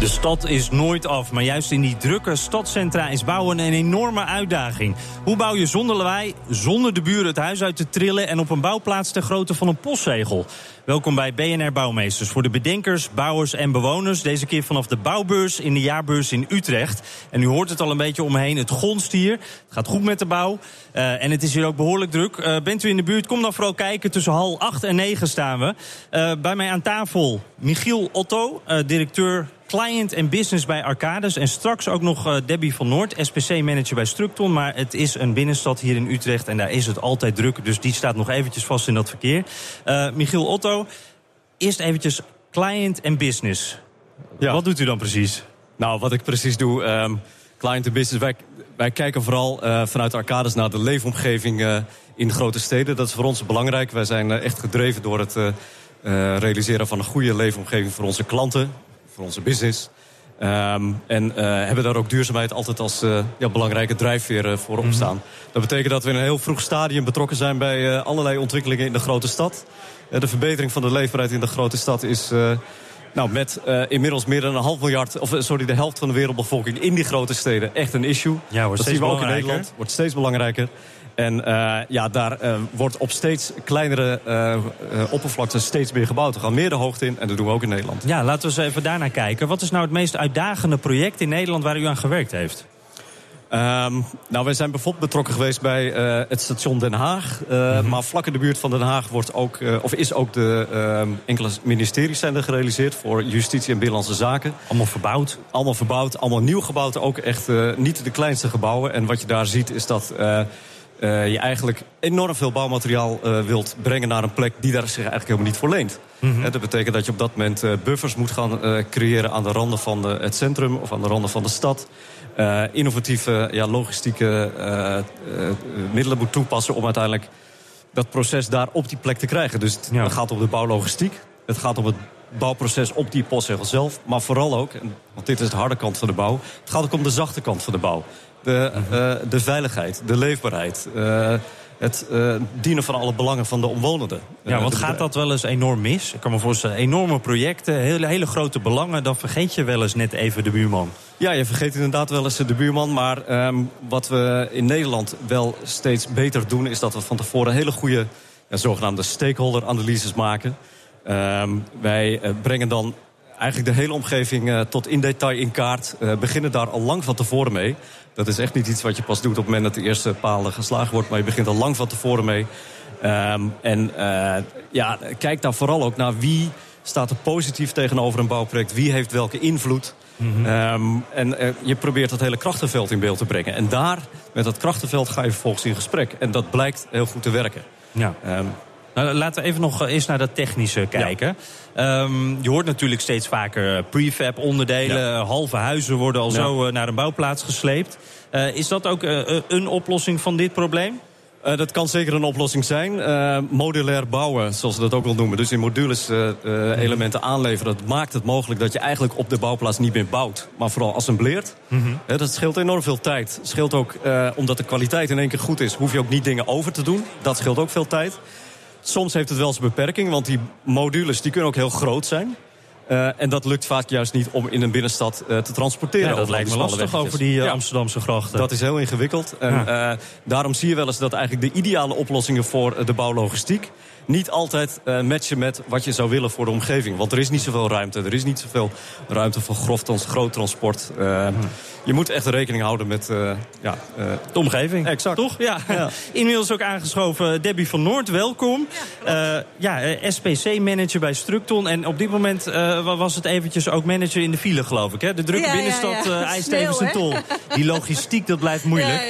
De stad is nooit af, maar juist in die drukke stadcentra is bouwen een enorme uitdaging. Hoe bouw je zonder lawaai, zonder de buren het huis uit te trillen en op een bouwplaats ter grootte van een postzegel? Welkom bij BNR Bouwmeesters voor de bedenkers, bouwers en bewoners. Deze keer vanaf de bouwbeurs in de jaarbeurs in Utrecht. En u hoort het al een beetje omheen, het gonst hier. Het gaat goed met de bouw uh, en het is hier ook behoorlijk druk. Uh, bent u in de buurt, kom dan vooral kijken. Tussen hal 8 en 9 staan we. Uh, bij mij aan tafel Michiel Otto, directeur client en business bij Arcades. En straks ook nog uh, Debbie van Noord, SPC-manager bij Structon. Maar het is een binnenstad hier in Utrecht en daar is het altijd druk. Dus die staat nog eventjes vast in dat verkeer. Uh, Michiel Otto, eerst eventjes client en business. Ja. Wat doet u dan precies? Nou, wat ik precies doe, um, client en business... Wij, wij kijken vooral uh, vanuit Arcades naar de leefomgeving uh, in grote steden. Dat is voor ons belangrijk. Wij zijn echt gedreven door het realiseren van een goede leefomgeving voor onze klanten voor onze business. Um, en uh, hebben daar ook duurzaamheid altijd als uh, ja, belangrijke drijfveer uh, voor opstaan. Mm -hmm. Dat betekent dat we in een heel vroeg stadium betrokken zijn bij allerlei ontwikkelingen in de grote stad. de verbetering van de leefbaarheid in de grote stad is nou, met inmiddels meer dan een half miljard, of sorry, de helft van de wereldbevolking in die grote steden echt een issue. Ja, wordt dat steeds zien we ook in Nederland. Wordt steeds belangrijker. En uh, ja, daar uh, wordt op steeds kleinere uh, oppervlaktes steeds meer gebouwd. Er gaan meer de hoogte in en dat doen we ook in Nederland. Ja, laten we eens even daarnaar kijken. Wat is nou het meest uitdagende project in Nederland waar u aan gewerkt heeft? Um, nou, wij zijn bijvoorbeeld betrokken geweest bij uh, het station Den Haag. Uh, mm -hmm. Maar vlak in de buurt van Den Haag wordt ook, uh, of is ook de uh, enkele ministeries zijn er gerealiseerd voor justitie en binnenlandse zaken. Allemaal verbouwd? Allemaal verbouwd, allemaal nieuw gebouwd. Ook echt niet de kleinste gebouwen. En wat je daar ziet is dat je eigenlijk enorm veel bouwmateriaal uh, wilt brengen naar een plek die daar zich eigenlijk helemaal niet voor leent. Mm -hmm. dat betekent dat je op dat moment uh, buffers moet gaan creëren aan de randen van de, het centrum of aan de randen van de stad. innovatieve ja, logistieke middelen moet toepassen om uiteindelijk dat proces daar op die plek te krijgen. Dus ja. het gaat om de bouwlogistiek, het gaat om het bouwproces op die postzegel zelf. Maar vooral ook, want dit is de harde kant van de bouw... het gaat ook om de zachte kant van de bouw de, uh, de veiligheid, de leefbaarheid. Uh, het uh, dienen van alle belangen van de omwonenden. Ja, want gaat dat wel eens enorm mis? Ik kan me voorstellen, enorme projecten, hele, hele grote belangen... dan vergeet je wel eens net even de buurman. Ja, je vergeet inderdaad wel eens de buurman. Maar um, wat we in Nederland wel steeds beter doen... is dat we van tevoren hele goede ja, zogenaamde stakeholder-analyses maken. Um, wij brengen dan eigenlijk de hele omgeving uh, tot in detail in kaart. Beginnen daar al lang van tevoren mee. Dat is echt niet iets wat je pas doet op het moment dat de eerste paal geslagen wordt. Maar je begint al lang van tevoren mee. Um, en uh, ja, kijk daar vooral ook naar wie staat er positief tegenover een bouwproject. Wie heeft welke invloed. Mm -hmm. um, en uh, je probeert dat hele krachtenveld in beeld te brengen. En daar, met dat krachtenveld, ga je vervolgens in gesprek. En dat blijkt heel goed te werken. Ja. Um, nou, laten we even nog eens naar dat technische kijken. Ja. Um, je hoort natuurlijk steeds vaker prefab onderdelen. Ja. Halve huizen worden al ja. zo uh, naar een bouwplaats gesleept. Uh, is dat ook uh, een oplossing van dit probleem? Uh, dat kan zeker een oplossing zijn. Uh, modulair bouwen, zoals we dat ook wel noemen. Dus in modules uh, uh, elementen aanleveren. Dat maakt het mogelijk dat je eigenlijk op de bouwplaats niet meer bouwt. Maar vooral assembleert. Mm -hmm. uh, dat scheelt enorm veel tijd. Scheelt ook, omdat de kwaliteit in één keer goed is... hoef je ook niet dingen over te doen. Dat scheelt ook veel tijd. Soms heeft het wel zijn beperking, want die modules die kunnen ook heel groot zijn. Uh, en dat lukt vaak juist niet om in een binnenstad uh, te transporteren. Ja, dat lijkt me lastig over die uh, ja, Amsterdamse grachten. Dat is heel ingewikkeld. En ja. daarom zie je wel eens dat eigenlijk de ideale oplossingen voor de bouwlogistiek... niet altijd uh, matchen met wat je zou willen voor de omgeving. Want er is niet zoveel ruimte. Er is niet zoveel ruimte voor grof trans, groot transport. Uh, je moet echt rekening houden met uh, ja, de omgeving. Exact. Toch? Ja. ja. Inmiddels ook aangeschoven Debbie van Noord, welkom. Ja, ja SPC-manager bij Structon. En op dit moment was het eventjes ook manager in de file, geloof ik. Hè? De drukke binnenstad eist even zijn tol. Die logistiek, dat blijft moeilijk.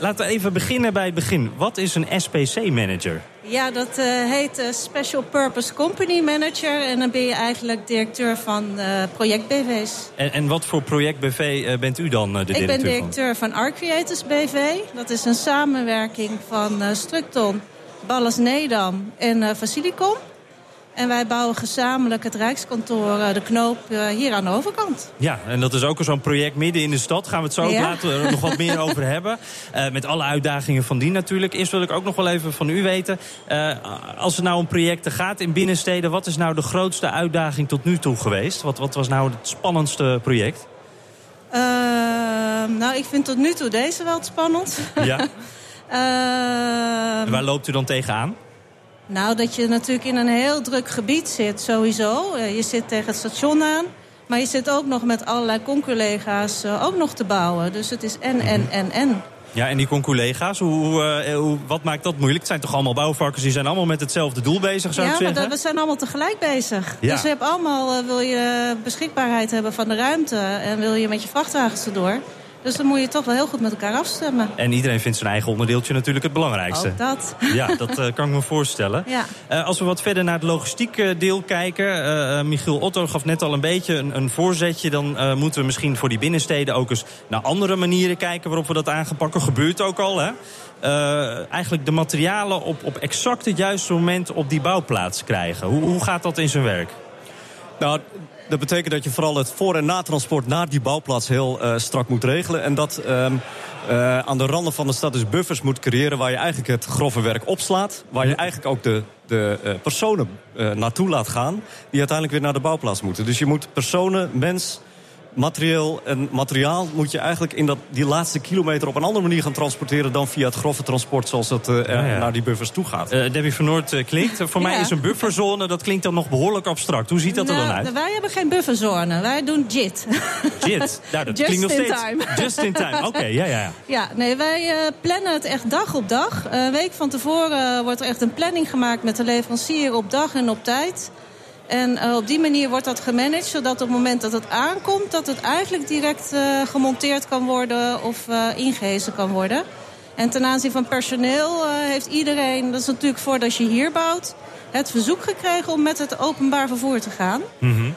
laten we even beginnen bij het begin. Wat is een SPC-manager? Ja, dat uh, heet uh, Special Purpose Company Manager. En dan ben je eigenlijk directeur van uh, project BV's. En, en wat voor project BV bent u dan de directeur Ik ben directeur van, van Art Creators BV. Dat is een samenwerking van Structon, Ballas Nedam en Facilicom. En wij bouwen gezamenlijk het Rijkskantoor, eh, de knoop, eh, hier aan de overkant. Ja, en dat is ook zo'n project midden in de stad. Gaan we het zo ja. later nog wat meer over hebben. Uh, met alle uitdagingen van die natuurlijk. Eerst wil ik ook nog wel even van u weten. Uh, als het nou om projecten gaat in binnensteden... wat is nou de grootste uitdaging tot nu toe geweest? Wat, wat was nou het spannendste project? Nou, ik vind tot nu toe deze wel spannend. Ja. Ehm, waar loopt u dan tegenaan? Nou, dat je natuurlijk in een heel druk gebied zit, sowieso. Eh, je zit tegen het station aan. Maar je zit ook nog met allerlei conculega's uh, ook nog te bouwen. Dus het is en, en, en, en. Ja, en die conculega's, hoe, uh, hoe, wat maakt dat moeilijk? Het zijn toch allemaal bouwvakkers, die zijn allemaal met hetzelfde doel bezig, zou ja, ik zeggen? Ja, we zijn allemaal tegelijk bezig. Ja. Dus je hebt allemaal, wil je beschikbaarheid hebben van de ruimte... en wil je met je vrachtwagens erdoor... Dus dan moet je toch wel heel goed met elkaar afstemmen. En iedereen vindt zijn eigen onderdeeltje natuurlijk het belangrijkste. Ook dat. Ja, dat uh, kan ik me voorstellen. Ja. Uh, als we wat verder naar het logistiek deel kijken. Uh, Michiel Otto gaf net al een beetje een, een voorzetje. Dan moeten we misschien voor die binnensteden ook eens naar andere manieren kijken waarop we dat aangepakken. Gebeurt ook al, hè? eigenlijk de materialen op, op exact het juiste moment op die bouwplaats krijgen. Hoe, hoe gaat dat in zijn werk? Nou, dat betekent dat je vooral het voor- en natransport naar die bouwplaats heel uh, strak moet regelen. En dat uh, uh, aan de randen van de stad dus buffers moet creëren... waar je eigenlijk het grove werk opslaat. Waar je eigenlijk ook de, de personen naartoe laat gaan... die uiteindelijk weer naar de bouwplaats moeten. Dus je moet personen, mens materieel en materiaal moet je eigenlijk in dat, die laatste kilometer op een andere manier gaan transporteren dan via het grove transport zoals het uh, ja, ja. naar die buffers toe gaat. Uh, Debbie van Noord uh, klinkt. Voor mij is een bufferzone, dat klinkt dan nog behoorlijk abstract. Hoe ziet dat nou, er dan uit? Wij hebben geen bufferzone, wij doen JIT. JIT, nou, dat Just klinkt nog in steeds. Time. Just in time, oké, okay, ja, ja, ja. Ja, nee, wij plannen het echt dag op dag. Een week van tevoren wordt er echt een planning gemaakt met de leverancier op dag en op tijd. En uh, op die manier wordt dat gemanaged, zodat op het moment dat het aankomt... dat het eigenlijk direct uh, gemonteerd kan worden of uh, ingehezen kan worden. En ten aanzien van personeel heeft iedereen, dat is natuurlijk voordat je hier bouwt... het verzoek gekregen om met het openbaar vervoer te gaan. Mm -hmm.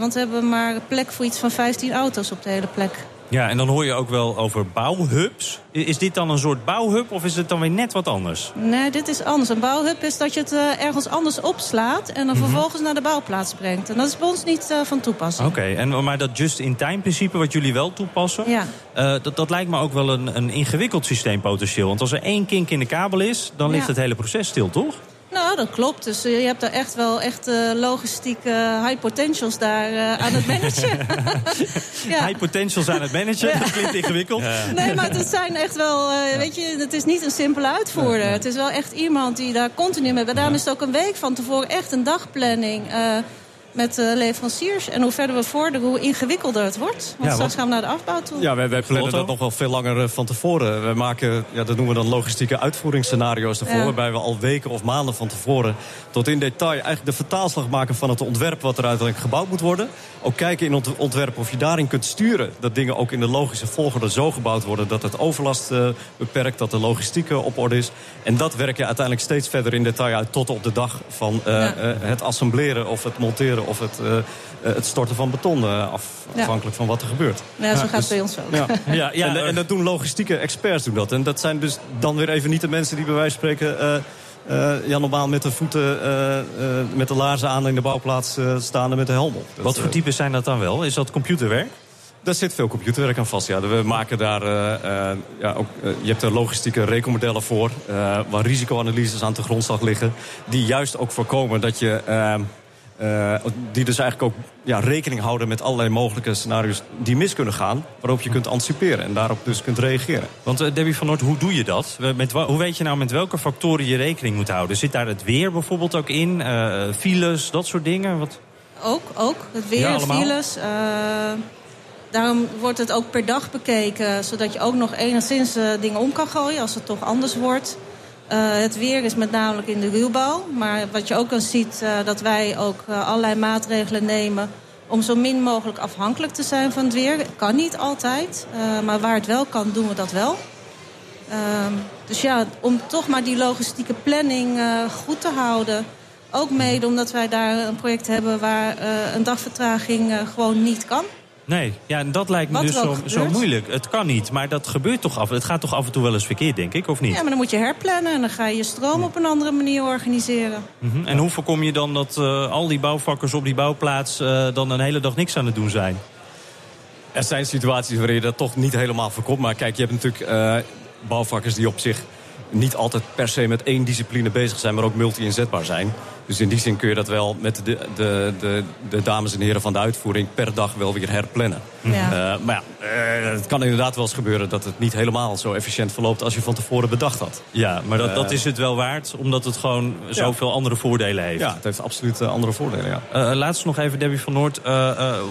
want we hebben maar plek voor iets van 15 auto's op de hele plek. Ja, en dan hoor je ook wel over bouwhubs. Is dit dan een soort bouwhub of is het dan weer net wat anders? Nee, dit is anders. Een bouwhub is dat je het uh, ergens anders opslaat... en dan mm -hmm. vervolgens naar de bouwplaats brengt. En dat is bij ons niet uh, van toepassing. Oké, okay, en maar dat just-in-time-principe wat jullie wel toepassen... Ja. Uh, dat, dat lijkt me ook wel een, een ingewikkeld systeem potentieel. Want als er één kink in de kabel is, dan ligt ja. het hele proces stil, toch? Nou, dat klopt. Dus uh, je hebt daar echt wel echt uh, logistieke high potentials daar uh, aan het managen. ja. High potentials aan het managen, ja. dat klinkt ingewikkeld. Ja. Nee, maar het zijn echt wel, weet je, het is niet een simpele uitvoerder. Het is wel echt iemand die daar continu mee... Daarom is het ook een week van tevoren echt een dagplanning met uh, leveranciers. En hoe verder we vorderen, hoe ingewikkelder het wordt. Want ja, straks gaan we naar de afbouw toe. Ja, wij, wij plannen dat nog wel veel langer uh, van tevoren. We maken, ja, dat noemen we dan logistieke uitvoeringsscenario's ervoor. Ja. Waarbij we al weken of maanden van tevoren tot in detail... eigenlijk de vertaalslag maken van het ontwerp wat er uiteindelijk gebouwd moet worden. Ook kijken in het ontwerp of je daarin kunt sturen... dat dingen ook in de logische volgorde zo gebouwd worden... dat het overlast uh, beperkt, dat de logistiek op orde is. En dat werk je uiteindelijk steeds verder in detail uit... tot op de dag van ja. het assembleren of het monteren of het, uh, het storten van beton, uh, af, ja. afhankelijk van wat er gebeurt. Ja, zo gaat het dus, bij ons ook. Ja. ja, ja en, en, dat doen logistieke experts doen dat. En dat zijn dus dan weer even niet de mensen die bij wijze van spreken... Uh, ja, normaal met de voeten, met de laarzen aan in de bouwplaats staan en met de helm op. Dat, wat voor types zijn dat dan wel? Is dat computerwerk? Daar zit veel computerwerk aan vast. Ja. We maken daar, uh, uh, ja, ook, uh, je hebt er logistieke recomodellen voor... waar risicoanalyses aan de grondslag liggen... die juist ook voorkomen dat je Uh, die dus eigenlijk ook ja, rekening houden met allerlei mogelijke scenario's die mis kunnen gaan. Waarop je kunt anticiperen en daarop dus kunt reageren. Want uh, Debbie van Noord, hoe doe je dat? Met, hoe weet je nou met welke factoren je rekening moet houden? Zit daar het weer bijvoorbeeld ook in? Uh, files, dat soort dingen? Wat? Ook, ook. Het weer, ja, files. daarom wordt het ook per dag bekeken. Zodat je ook nog enigszins dingen om kan gooien als het toch anders wordt. Uh, het weer is met name in de ruwbouw. Maar wat je ook kan ziet, uh, dat wij ook uh, allerlei maatregelen nemen... om zo min mogelijk afhankelijk te zijn van het weer. Kan niet altijd, maar waar het wel kan, doen we dat wel. Ehm, dus ja, om toch maar die logistieke planning goed te houden... ook mede omdat wij daar een project hebben waar een dagvertraging gewoon niet kan... Nee, ja, en dat lijkt me dus zo, zo, moeilijk. Het kan niet, maar dat gebeurt toch af. Het gaat toch af en toe wel eens verkeerd, denk ik, of niet? Ja, maar dan moet je herplannen en dan ga je je stroom op een andere manier organiseren. Mm -hmm. En hoe voorkom je dan dat uh, al die bouwvakkers op die bouwplaats... Uh, dan een hele dag niks aan het doen zijn? Er zijn situaties waarin je dat toch niet helemaal voorkomt. Maar kijk, je hebt natuurlijk uh, bouwvakkers die op zich niet altijd per se met één discipline bezig zijn... maar ook multi-inzetbaar zijn. Dus in die zin kun je dat wel met de, de, de, de dames en heren van de uitvoering... per dag wel weer herplannen. Ja. Uh, maar ja, uh, het kan inderdaad wel eens gebeuren dat het niet helemaal zo efficiënt verloopt... als je van tevoren bedacht had. Ja, maar dat, dat is het wel waard, omdat het gewoon zoveel ja. andere voordelen heeft. Ja, het heeft absoluut andere voordelen, ja. Uh, laatst nog even, Debbie van Noord.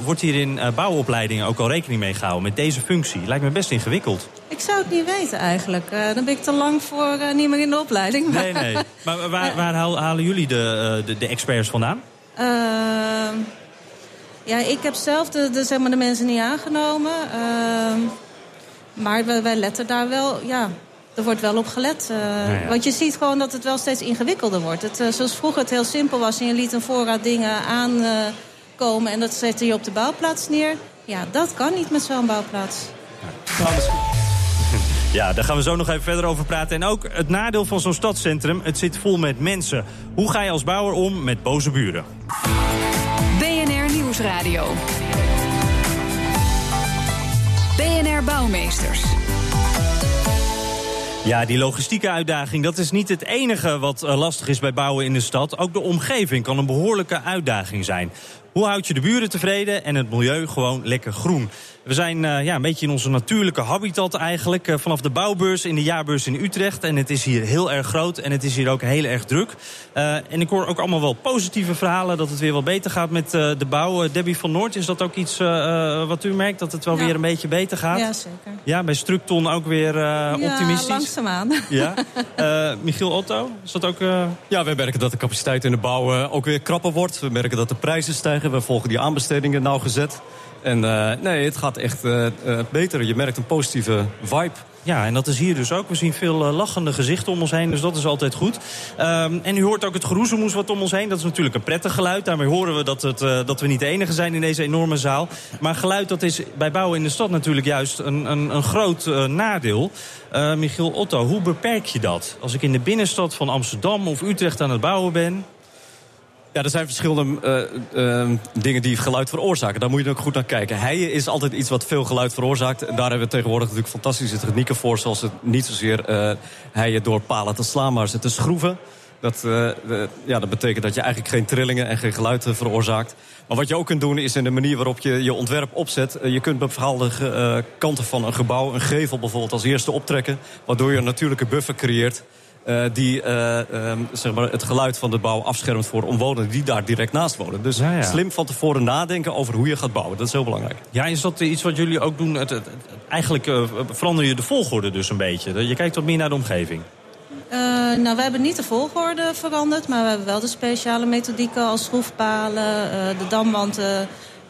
wordt hier in bouwopleidingen ook al rekening mee gehouden met deze functie? Lijkt me best ingewikkeld. Ik zou het niet weten eigenlijk. dan ben ik te lang voor niet meer in de opleiding. Nee, nee. Maar waar, waar halen jullie de, de, de experts vandaan? Ja, ik heb zelf de, de, zeg maar, de mensen niet aangenomen. Uh, maar wij, wij, letten daar wel, ja, er wordt wel op gelet. Uh, Want je ziet gewoon dat het wel steeds ingewikkelder wordt. Het, uh, zoals vroeger het heel simpel was en je liet een voorraad dingen aankomen... en dat zette je op de bouwplaats neer. Ja, dat kan niet met zo'n bouwplaats. Ja. Ja, daar gaan we zo nog even verder over praten. En ook het nadeel van zo'n stadscentrum, het zit vol met mensen. Hoe ga je als bouwer om met boze buren? Nieuwsradio. BNR Bouwmeesters. Ja, die logistieke uitdaging, dat is niet het enige wat eh, lastig is bij bouwen in de stad. Ook de omgeving kan een behoorlijke uitdaging zijn. Hoe houd je de buren tevreden en het milieu gewoon lekker groen? We zijn uh, ja, een beetje in onze natuurlijke habitat eigenlijk. Uh, vanaf de bouwbeurs in de jaarbeurs in Utrecht. En het is hier heel erg groot en het is hier ook heel erg druk. Uh, en ik hoor ook allemaal wel positieve verhalen dat het weer wel beter gaat met de bouw. Debbie van Noord, is dat ook iets wat u merkt? Dat het wel ja. weer een beetje beter gaat? Ja, zeker. Ja, bij Structon ook weer optimistisch? Ja, langzaamaan. Ja. Michiel Otto, is dat ook... Ja, we merken dat de capaciteit in de bouw ook weer krapper wordt. We merken dat de prijzen stijgen. We volgen die aanbestedingen nauwgezet. En uh, nee, het gaat echt uh, uh, beter. Je merkt een positieve vibe. Ja, en dat is hier dus ook. We zien veel lachende gezichten om ons heen, dus dat is altijd goed. Um, en u hoort ook het geroezemoes wat om ons heen. Dat is natuurlijk een prettig geluid. Daarmee horen we dat, het, dat we niet de enige zijn in deze enorme zaal. Maar geluid dat is bij bouwen in de stad natuurlijk juist een, een, een groot nadeel. Michiel Otto, hoe beperk je dat? Als ik in de binnenstad van Amsterdam of Utrecht aan het bouwen ben... Ja, er zijn verschillende uh, uh, dingen die geluid veroorzaken. Daar moet je ook goed naar kijken. Heien is altijd iets wat veel geluid veroorzaakt. En daar hebben we tegenwoordig natuurlijk fantastische technieken voor. Zoals het niet zozeer uh, heien door palen te slaan, maar ze te schroeven. Dat, ja, dat betekent dat je eigenlijk geen trillingen en geen geluid veroorzaakt. Maar wat je ook kunt doen is in de manier waarop je je ontwerp opzet. je kunt bepaalde kanten van een gebouw, een gevel bijvoorbeeld, als eerste optrekken. Waardoor je een natuurlijke buffer creëert. Uh, die uh, uh, zeg maar het geluid van de bouw afschermt voor omwonenden die daar direct naast wonen. Dus ja, ja. slim van tevoren nadenken over hoe je gaat bouwen. Dat is heel belangrijk. Ja, is dat iets wat jullie ook doen? Het, het, het, eigenlijk eh, verander je de volgorde dus een beetje. Je kijkt wat meer naar de omgeving. nou, we hebben niet de volgorde veranderd, maar we hebben wel de speciale methodieken als schroefpalen, de damwand er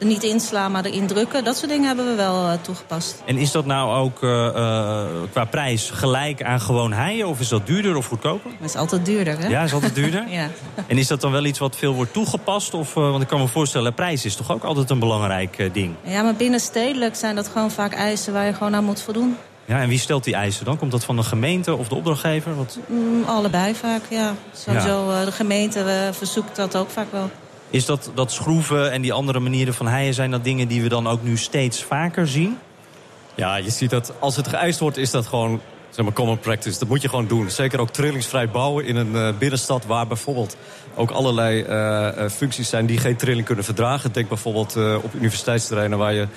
niet inslaan, maar erin drukken. Dat soort dingen hebben we wel uh, toegepast. En is dat nou ook uh, uh, qua prijs gelijk aan gewoon heien? Of is dat duurder of goedkoper? Het is altijd duurder, hè? Ja, is altijd duurder? ja. En is dat dan wel iets wat veel wordt toegepast? Of, want ik kan me voorstellen, prijs is toch ook altijd een belangrijk ding? Ja, maar binnenstedelijk zijn dat gewoon vaak eisen waar je gewoon aan moet voldoen. Ja, en wie stelt die eisen dan? Komt dat van de gemeente of de opdrachtgever? Wat... Mm, allebei vaak, ja. Sowieso, ja. de gemeente verzoekt dat ook vaak wel. Is dat, dat schroeven en die andere manieren van heien... zijn dat dingen die we dan ook nu steeds vaker zien? Ja, je ziet dat als het geëist wordt, is dat gewoon zeg maar common practice. Dat moet je gewoon doen. Zeker ook trillingsvrij bouwen in een uh, binnenstad... waar bijvoorbeeld ook allerlei uh, functies zijn die geen trilling kunnen verdragen. Denk bijvoorbeeld op universiteitsterreinen waar je...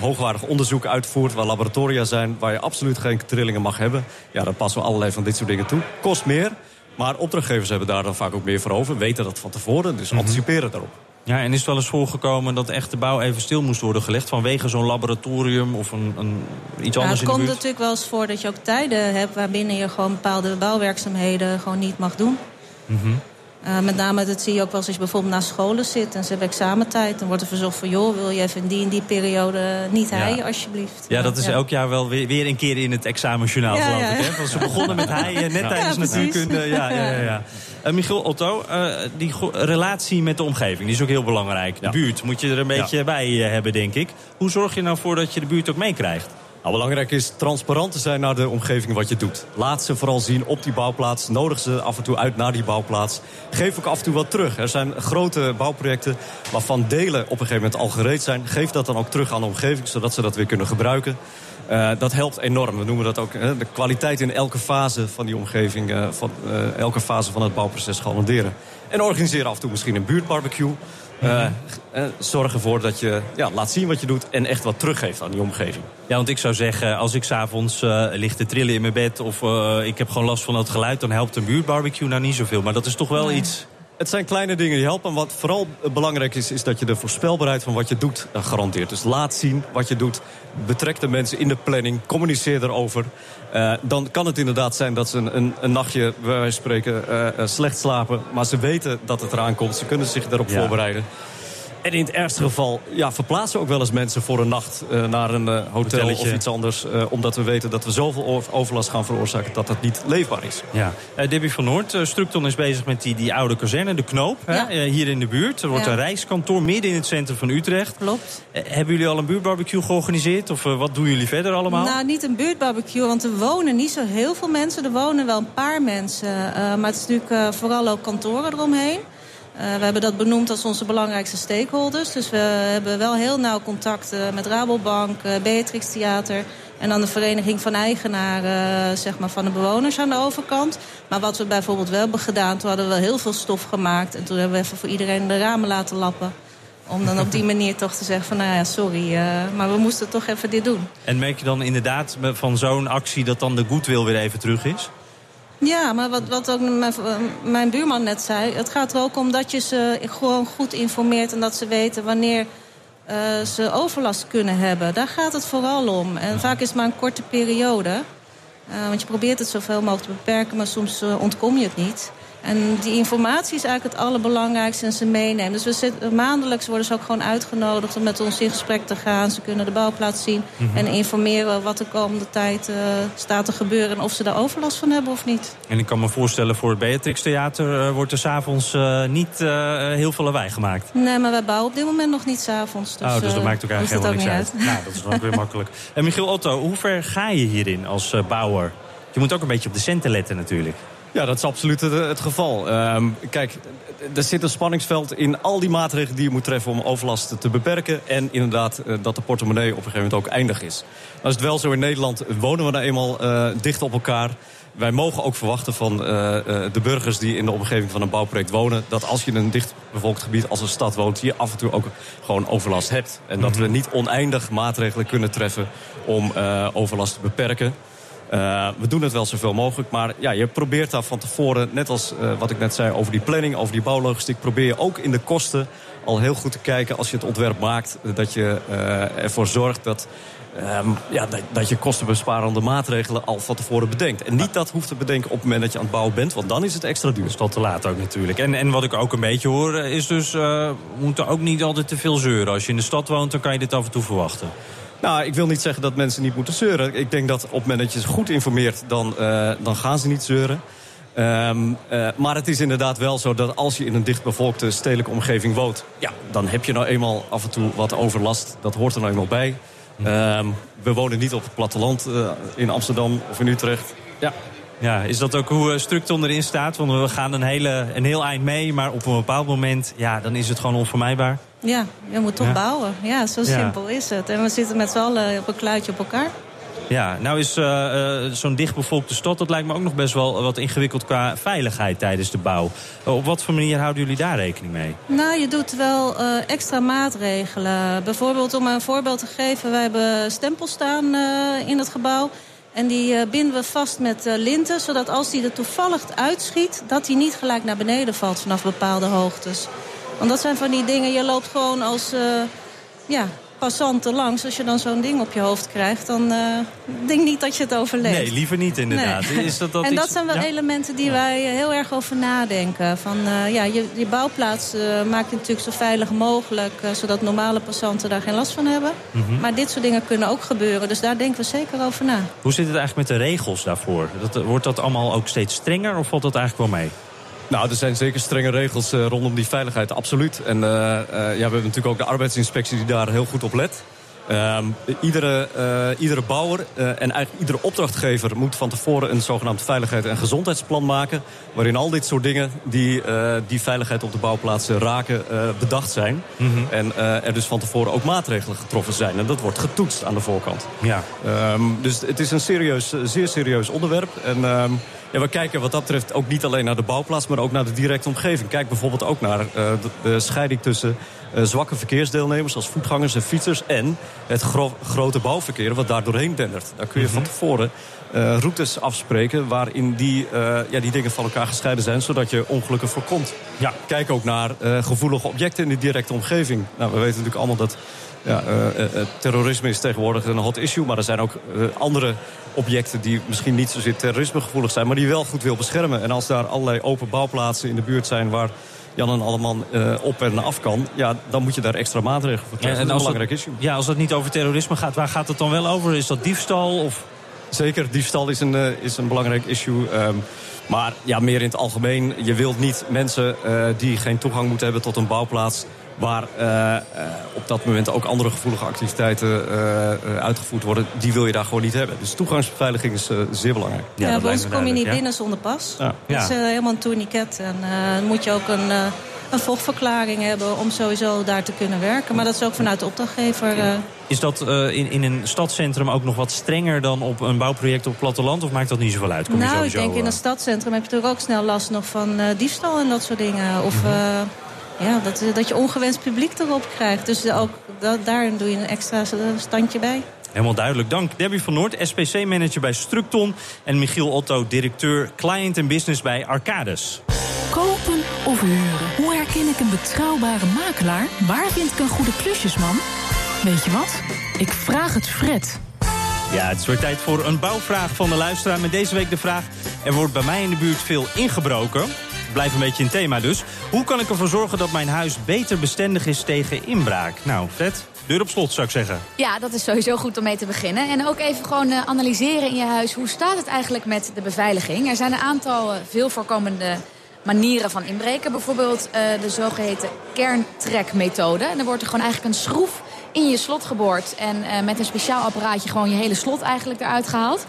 hoogwaardig onderzoek uitvoert, waar laboratoria zijn... waar je absoluut geen trillingen mag hebben. Ja, dan passen we allerlei van dit soort dingen toe. Kost meer, maar opdrachtgevers hebben daar dan vaak ook meer voor over. Weten dat van tevoren, dus mhm. anticiperen daarop. Ja, en is het wel eens voorgekomen dat echt de bouw even stil moest worden gelegd... vanwege zo'n laboratorium of een, een iets ja, anders in de Het komt natuurlijk wel eens voor dat je ook tijden hebt... waarbinnen je gewoon bepaalde bouwwerkzaamheden gewoon niet mag doen. Mm uh, met name dat zie je ook wel als je bijvoorbeeld naar scholen zit... en ze hebben examentijd, dan wordt er verzocht van... joh, wil je even in die en die periode niet heien, alsjeblieft. Ja, dat is elk jaar wel weer, weer een keer in het examenjournaal, ja, geloof ik. Hè? Want ze begonnen met heien net tijdens natuurkunde. Ja, ja, ja, uh, Michiel Otto, uh, die relatie met de omgeving die is ook heel belangrijk. De buurt moet je er een beetje bij hebben, denk ik. Hoe zorg je nou voor dat je de buurt ook meekrijgt? Nou, belangrijk is transparant te zijn naar de omgeving wat je doet. Laat ze vooral zien op die bouwplaats. Nodig ze af en toe uit naar die bouwplaats. Geef ook af en toe wat terug. Er zijn grote bouwprojecten waarvan delen op een gegeven moment al gereed zijn. Geef dat dan ook terug aan de omgeving, zodat ze dat weer kunnen gebruiken. Uh, dat helpt enorm. We noemen dat ook de kwaliteit in elke fase van die omgeving... Uh, van elke fase van het bouwproces garanderen. En organiseren af en toe misschien een buurtbarbecue... Uh, zorg ervoor dat je ja, laat zien wat je doet en echt wat teruggeeft aan die omgeving. Ja, want ik zou zeggen, als ik s'avonds uh, lig te trillen in mijn bed... of ik heb gewoon last van het geluid, dan helpt een buurtbarbecue nou niet zoveel. Maar dat is toch wel iets het zijn kleine dingen die helpen. Wat vooral belangrijk is, is dat je de voorspelbaarheid van wat je doet garandeert. Dus laat zien wat je doet. Betrek de mensen in de planning. Communiceer erover. Uh, dan kan het inderdaad zijn dat ze een, een, een nachtje, wij spreken, uh, slecht slapen. Maar ze weten dat het eraan komt. Ze kunnen zich daarop voorbereiden. En in het ergste geval ja, verplaatsen ook wel eens mensen voor een nacht uh, naar een uh, hotel of iets anders. Uh, omdat we weten dat we zoveel overlast gaan veroorzaken dat dat niet leefbaar is. Ja. Debbie van Noord, Structon is bezig met die, die oude kazerne, de Knoop, ja. hè, hier in de buurt. Er wordt ja. een reiskantoor midden in het centrum van Utrecht. Klopt. hebben jullie al een buurtbarbecue georganiseerd? Of wat doen jullie verder allemaal? Nou, niet een buurtbarbecue, want er wonen niet zo heel veel mensen. Er wonen wel een paar mensen. maar het is natuurlijk vooral ook kantoren eromheen. Uh, we hebben dat benoemd als onze belangrijkste stakeholders. Dus we hebben wel heel nauw contact uh, met Rabobank, uh, Beatrix Theater... en dan de Vereniging van Eigenaren zeg maar, van de bewoners aan de overkant. Maar wat we bijvoorbeeld wel hebben gedaan... toen hadden we heel veel stof gemaakt... en toen hebben we even voor iedereen de ramen laten lappen... Om dan op die manier toch te zeggen van, nou ja, sorry, maar we moesten toch even dit doen. En merk je dan inderdaad van zo'n actie dat dan de goodwill weer even terug is? Ja, maar wat, wat ook mijn, mijn, buurman net zei... het gaat er ook om dat je ze gewoon goed informeert... en dat ze weten wanneer uh, ze overlast kunnen hebben. Daar gaat het vooral om. En vaak is het maar een korte periode. Uh, want je probeert het zoveel mogelijk te beperken... maar soms uh, ontkom je het niet. En die informatie is eigenlijk het allerbelangrijkste en ze meenemen. Dus we zitten, maandelijks worden ze ook gewoon uitgenodigd om met ons in gesprek te gaan. Ze kunnen de bouwplaats zien mhm. en informeren wat de komende tijd uh, staat te gebeuren... en of ze daar overlast van hebben of niet. En ik kan me voorstellen, voor het Beatrix Theater uh, wordt er s'avonds uh, niet heel veel lawaai gemaakt. Nee, maar wij bouwen op dit moment nog niet s'avonds. Dus, oh, dus dat maakt ook eigenlijk helemaal niks uit. uit. nou, dat is ook weer makkelijk. En Michiel Otto, hoe ver ga je hierin als bouwer? Je moet ook een beetje op de centen letten natuurlijk. Ja, dat is absoluut het, het geval. Um, kijk, er zit een spanningsveld in al die maatregelen die je moet treffen om overlast te beperken. En inderdaad uh, dat de portemonnee op een gegeven moment ook eindig is. Dan is het wel zo in Nederland, wonen we nou eenmaal uh, dicht op elkaar. Wij mogen ook verwachten van uh, de burgers die in de omgeving van een bouwproject wonen... dat als je in een dichtbevolkt gebied als een stad woont... je af en toe ook gewoon overlast hebt. En dat we mhm. niet oneindig maatregelen kunnen treffen om overlast te beperken. Uh, we doen het wel zoveel mogelijk, maar ja, je probeert daar van tevoren... net als uh, wat ik net zei over die planning, over die bouwlogistiek... probeer je ook in de kosten al heel goed te kijken als je het ontwerp maakt... dat je uh, ervoor zorgt dat, um, ja, dat, dat, je kostenbesparende maatregelen al van tevoren bedenkt. En niet dat hoeft te bedenken op het moment dat je aan het bouwen bent... want dan is het extra duur. Dat is te laat ook natuurlijk. En, en wat ik ook een beetje hoor is dus... we moeten ook niet altijd te veel zeuren. Als je in de stad woont, dan kan je dit af en toe verwachten. Nou, ik wil niet zeggen dat mensen niet moeten zeuren. Ik denk dat op het moment dat je ze goed informeert, dan, uh, dan gaan ze niet zeuren. Um, uh, maar het is inderdaad wel zo dat als je in een dichtbevolkte stedelijke omgeving woont... ja, dan heb je nou eenmaal af en toe wat overlast. Dat hoort er nou eenmaal bij. Um, we wonen niet op het platteland uh, in Amsterdam of in Utrecht. Ja, ja, is dat ook hoe Structon erin staat? Want we gaan een, hele, een heel eind mee, maar op een bepaald moment... ja, dan is het gewoon onvermijdbaar. Ja, je moet toch bouwen. Ja, zo simpel is het. En we zitten met z'n allen op een kluitje op elkaar. Ja, nou is uh, uh, zo'n dichtbevolkte stad... dat lijkt me ook nog best wel wat ingewikkeld qua veiligheid tijdens de bouw. Uh, op wat voor manier houden jullie daar rekening mee? Nou, je doet wel extra maatregelen. Bijvoorbeeld, om een voorbeeld te geven... wij hebben stempels staan in het gebouw... En die binden we vast met linten, zodat als die er toevallig uitschiet... dat die niet gelijk naar beneden valt vanaf bepaalde hoogtes. Want dat zijn van die dingen, je loopt gewoon als... ja, passanten langs. Als je dan zo'n ding op je hoofd krijgt, dan uh, denk niet dat je het overleeft. Nee, liever niet inderdaad. Is dat, dat en iets... dat zijn wel elementen die wij heel erg over nadenken. Van, uh, ja, je, je bouwplaats uh, maakt je natuurlijk zo veilig mogelijk... zodat normale passanten daar geen last van hebben. Mm -hmm. Maar dit soort dingen kunnen ook gebeuren. Dus daar denken we zeker over na. Hoe zit het eigenlijk met de regels daarvoor? Dat, wordt dat allemaal ook steeds strenger of valt dat eigenlijk wel mee? Nou, er zijn zeker strenge regels uh, rondom die veiligheid, absoluut. En uh, uh, ja, we hebben natuurlijk ook de arbeidsinspectie die daar heel goed op let. Uh, iedere, iedere bouwer en eigenlijk iedere opdrachtgever moet van tevoren een zogenaamd veiligheid- en gezondheidsplan maken. Waarin al dit soort dingen die die veiligheid op de bouwplaatsen raken bedacht zijn. Mm -hmm. En er dus van tevoren ook maatregelen getroffen zijn. En dat wordt getoetst aan de voorkant. Ja. Um, dus het is een serieus, zeer serieus onderwerp. En um, ja, we kijken wat dat betreft ook niet alleen naar de bouwplaats... maar ook naar de directe omgeving. Kijk bijvoorbeeld ook naar de, de scheiding tussen uh, zwakke verkeersdeelnemers als voetgangers en fietsers en het gro grote bouwverkeer wat daar doorheen dendert. Daar kun je mm -hmm. van tevoren uh, routes afspreken waarin die, uh, ja, die dingen van elkaar gescheiden zijn, zodat je ongelukken voorkomt. Ja. Kijk ook naar gevoelige objecten in de directe omgeving. Nou, we weten natuurlijk allemaal dat ja, terrorisme is tegenwoordig een hot issue, maar er zijn ook andere objecten die misschien niet zozeer terrorismegevoelig zijn, maar die wel goed wil beschermen. En als daar allerlei open bouwplaatsen in de buurt zijn waar Jan en Alleman uh, op en af kan... ja, dan moet je daar extra maatregelen voor krijgen. Ja, dat is een belangrijk dat, issue. Ja, als dat niet over terrorisme gaat, waar gaat het dan wel over? Is dat diefstal? Of... Zeker, diefstal is een, uh, is een belangrijk issue. Um, maar ja, meer in het algemeen. Je wilt niet mensen uh, die geen toegang moeten hebben tot een bouwplaats waar uh, uh, op dat moment ook andere gevoelige activiteiten uh, uitgevoerd worden... die wil je daar gewoon niet hebben. Dus toegangsbeveiliging is zeer belangrijk. Ja, ja bij ons kom je niet ja? binnen zonder pas. Ja. Dat is helemaal een tourniquet. En dan moet je ook een, een vochtverklaring hebben om sowieso daar te kunnen werken. Maar dat is ook vanuit de opdrachtgever... Is dat in, in een stadscentrum ook nog wat strenger dan op een bouwproject op het platteland? Of maakt dat niet zoveel uit? Kom nou, sowieso, ik denk in een stadscentrum heb je natuurlijk ook snel last nog van diefstal en dat soort dingen. Of... Mm -hmm ja, dat, dat je ongewenst publiek erop krijgt. Dus ook dat, daarin doe je een extra standje bij. Helemaal duidelijk. Dank Debbie van Noord, SPC-manager bij Structon... en Michiel Otto, directeur Client and Business bij Arcades. Kopen of huren? Hoe herken ik een betrouwbare makelaar? Waar vind ik een goede klusjesman? Weet je wat? Ik vraag het Fred. Ja, het is weer tijd voor een bouwvraag van de luisteraar. Met deze week de vraag, er wordt bij mij in de buurt veel ingebroken blijf een beetje in thema dus. Hoe kan ik ervoor zorgen dat mijn huis beter bestendig is tegen inbraak? Nou, Fred, deur op slot zou ik zeggen. Ja, dat is sowieso goed om mee te beginnen. En ook even gewoon uh, analyseren in je huis. Hoe staat het eigenlijk met de beveiliging? Er zijn een aantal uh, veel voorkomende manieren van inbreken. Bijvoorbeeld uh, de zogeheten kerntrekmethode. En dan wordt er gewoon eigenlijk een schroef in je slot geboord. En met een speciaal apparaatje gewoon je hele slot eigenlijk eruit gehaald.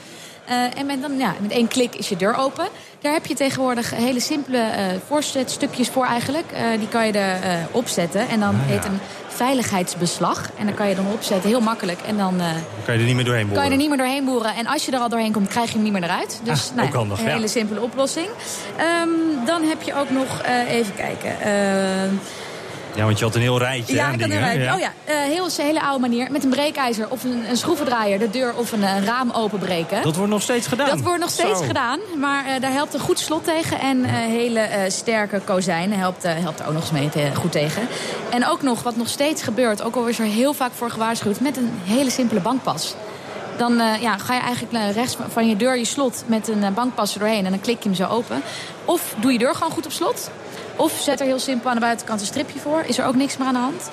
Uh, en met, dan, ja, met één klik is je deur open. Daar heb je tegenwoordig hele simpele uh, voorzetstukjes voor eigenlijk. Uh, die kan je er opzetten. En dan ah, heet een veiligheidsbeslag. En dan kan je dan opzetten, heel makkelijk. En dan, kan je er niet meer doorheen boeren. Kan je er niet meer doorheen boeren. En als je er al doorheen komt, krijg je hem niet meer eruit. Dus ah, nou, ook handig, een ja. hele simpele oplossing. Um, dan heb je ook nog, even kijken... Ja, want je had een heel rijtje. Ja, ik had een rijtje. ja. Oh ja, uh, heel een hele oude manier. Met een breekijzer of een, een schroevendraaier de deur of een, een raam openbreken. Dat wordt nog steeds gedaan? Dat wordt nog steeds Zo. gedaan. Maar uh, daar helpt een goed slot tegen. En uh, hele sterke kozijnen helpt, helpt er ook nog eens mee te, goed tegen. En ook nog, wat nog steeds gebeurt, ook al is er heel vaak voor gewaarschuwd... met een hele simpele bankpas. Dan uh, ja, ga je eigenlijk rechts van je deur je slot met een bankpas er doorheen. En dan klik je hem zo open. Of doe je deur gewoon goed op slot. Of zet er heel simpel aan de buitenkant een stripje voor. Is er ook niks meer aan de hand.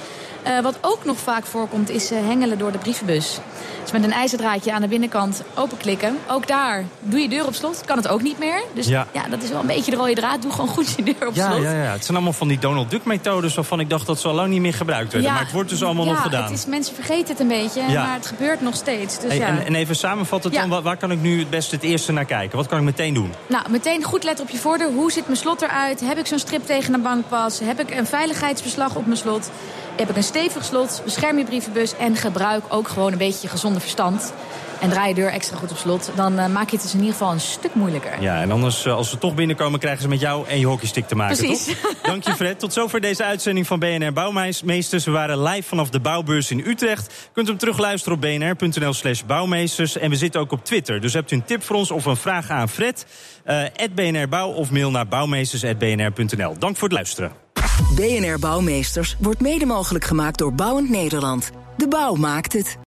Uh, wat ook nog vaak voorkomt is uh, hengelen door de brievenbus. Dus met een ijzerdraadje aan de binnenkant openklikken. Ook daar doe je deur op slot. Kan het ook niet meer. Dus ja, ja dat is wel een beetje de rode draad. Doe gewoon goed je deur op ja, slot. Ja, ja, het zijn allemaal van die Donald Duck methodes waarvan ik dacht dat ze al lang niet meer gebruikt werden. Ja, maar het wordt dus allemaal nog gedaan. Het is, mensen vergeten het een beetje, maar het gebeurt nog steeds. Dus Hey, en, en even samenvatten, dan, waar, kan ik nu het beste het eerste naar kijken? Wat kan ik meteen doen? Nou, meteen goed letten op je voordeur. Hoe ziet mijn slot eruit? Heb ik zo'n strip tegen een bankpas? Heb ik een veiligheidsbeslag op mijn slot? Heb ik een stevig slot, bescherm je brievenbus... en gebruik ook gewoon een beetje je gezonde verstand en draai je deur extra goed op slot... dan uh, maak je het dus in ieder geval een stuk moeilijker. Ja, en anders, uh, als ze toch binnenkomen... krijgen ze met jou en je hockeystick te maken, Precies. toch? Dank je, Fred. Tot zover deze uitzending van BNR Bouwmeesters. We waren live vanaf de bouwbeurs in Utrecht. Kunt hem terugluisteren op bnr.nl slash bouwmeesters. En we zitten ook op Twitter. Dus hebt u een tip voor ons of een vraag aan Fred... Uh, BNR Bouw of mail naar bouwmeesters.bnr.nl. Dank voor het luisteren. BNR Bouwmeesters wordt mede mogelijk gemaakt door Bouwend Nederland. De bouw maakt het.